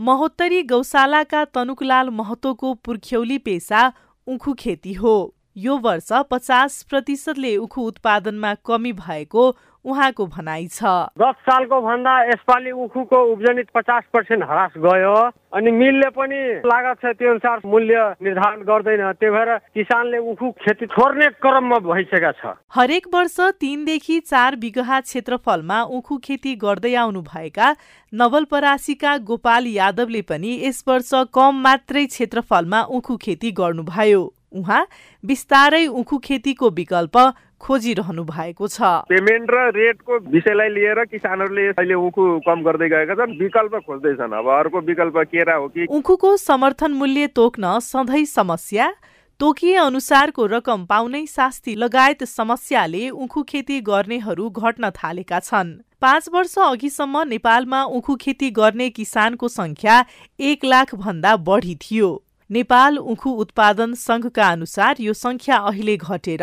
महोत्तरी गौशालाका तनुकलाल महतोको पुर्ख्यौली पेसा उखु खेती हो। यो वर्ष पचास प्रतिशतले उखु उत्पादनमा कमी भएको उहाँको भनाइ छ। दस सालको भन्दा यसपालि उखुको उब्जनी पचास पर्सेन्ट ह्रास गयो अनि मिलले पनि लागत छ त्यो अनुसार मूल्य निर्धारण गर्दैन। त्यही भएर किसानले उखु खेती छोड्ने क्रममा भइसकेका छ। हरेक वर्ष तीनदेखि चार बिगहा क्षेत्रफलमा उखु खेती गर्दै आउनु भएका नवलपरासीका गोपाल यादवले पनि यस वर्ष कम मात्रै क्षेत्रफलमा उखु खेती गर्नुभयो। उहाँ बिस्तारै उखु खेतीको विकल्प खोजिरहनु भएको छ। पेमेन्ट र रेटको विषयलाई लिएर किसानहरूले अहिले उखु कम गर्दै गएका छन् विकल्प खोज्दैछन्। अब अर्को विकल्प केरा हो कि? उखुको समर्थन मूल्य तोक्न सधैँ समस्या तोकिए अनुसारको रकम पाउनै शास्ति लगायत समस्याले उखु खेती गर्नेहरू घट्न थालेका छन्। पाँच वर्ष अघिसम्म नेपालमा उखु खेती गर्ने किसानको संख्या एक लाख भन्दा बढी थियो। नेपाल उखु उत्पादन संघका अनुसार यो संख्या अहिले घटेर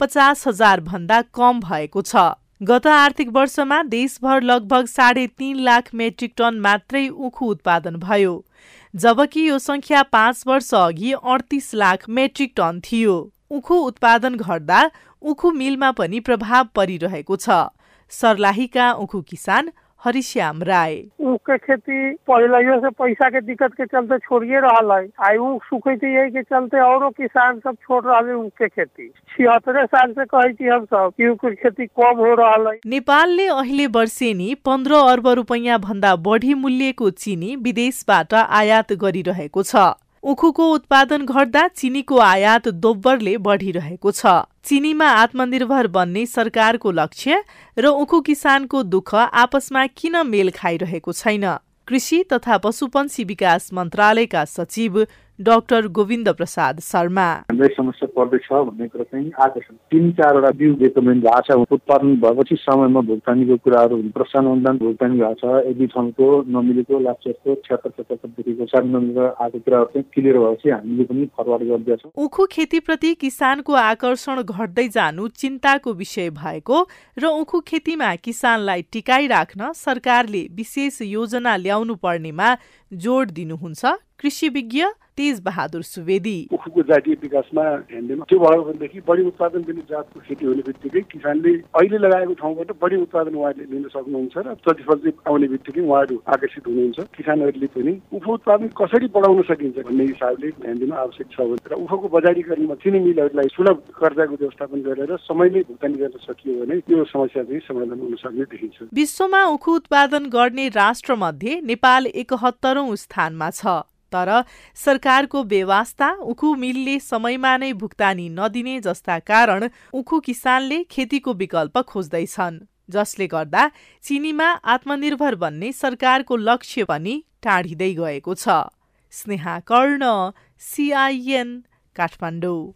पचास हजार भन्दा कम भएको छ। गत आर्थिक वर्षमा देशभर लगभग साढे तीन लाख मेट्रिक टन मात्रै उखु उत्पादन भयो जबकि यो संख्या पाँच वर्ष अघि अडतिस लाख मेट्रिक टन थियो। उखु उत्पादन घट्दा उखु मिलमा पनि प्रभाव परिरहेको छ। सर्लाहीका उखु किसान हरिश्याम राय। ऊख के खेती पहले से पैसा के दिक्कत के चलते छोड़िए रहा है आई ऊख सूखे यही के चलते औरो किसान सब छोड़ रहा है ऊख के खेती। छिहत्तरे साल से कहे हम सब कि ऊख के खेती कम हो रहा है नेपालले अहिले वर्षेनी पन्ध्र अर्ब रुपैयाँ भन्दा बढी मूल्यको चिनी विदेशबाट आयात गरिरहेको छ। उखुको उत्पादन घट्दा चिनीको आयात दोब्बरले बढिरहेको छ। चिनीमा आत्मनिर्भर बन्ने सरकारको लक्ष्य र उखु किसानको दुःख आपसमा किन मेल खाइरहेको छैन? कृषि तथा पशुपन्छी विकास मन्त्रालयका सचिव डाक्टर गोविन्द प्रसाद शर्मा। हामीलाई समस्या पर्दैछ भन्ने कुरा चाहिँ आएको छ तिन चारवटा बिउ रेकमेन्ड भएको छ। उत्पादन भएपछि समयमा भुक्तानीको कुराहरू प्रोत्साहन अनुदान भुक्तानी भएको छ। यदि ठाउँको नमिलेको लाप्चेसको छ्यात्तर पचहत्तरदेखिको सात नम्बर आएको कुराहरू चाहिँ क्लियर भएपछि हामीले पनि फरवार्ड गरिदिएछौँ। उखु खेतीप्रति किसानको आकर्षण घट्दै जानु चिन्ताको विषय भएको र उखु खेतीमा किसानलाई टिकाइराख्न सरकारले विशेष योजना ल्याउनु पर्नेमा जोड दिनुहुन्छ कृषि विज्ञ तेज बहादुर सुवेदी उखुको जातीय विकासमा ध्यान दिनु त्यो भयो भनेदेखि बढी उत्पादन दिने जातको खेती हुने बित्तिकै किसानले अहिले लगाएको ठाउँबाट बढी उत्पादन उहाँले लिन सक्नुहुन्छ र प्रतिफल चाहिँ आउने बित्तिकै उहाँहरू आकर्षित हुनुहुन्छ किसानहरूले पनि उखु उत्पादन कसरी बढाउन सकिन्छ भन्ने हिसाबले ध्यान दिनु आवश्यक छ र उखुको बजारीकरणमा चिनी मिलहरूलाई सुलभ कर्जाको व्यवस्थापन गरेर समयमै भुक्तानी गर्न सकियो भने यो समस्या चाहिँ समाधान हुन सक्ने देखिन्छ विश्वमा उखु उत्पादन गर्ने राष्ट्र मध्ये नेपाल एकहत्तरौं स्थानमा छ तर सरकारको व्यवस्था उखु मिलले समयमा नै भुक्तानी नदिने जस्ता कारण उखु किसानले खेतीको विकल्प खोज्दैछन् जसले गर्दा चिनीमा आत्मनिर्भर बन्ने सरकारको लक्ष्य पनि टाढिँदै गएको छ। स्नेहा कर्ण सिआइएन काठमाडौँ।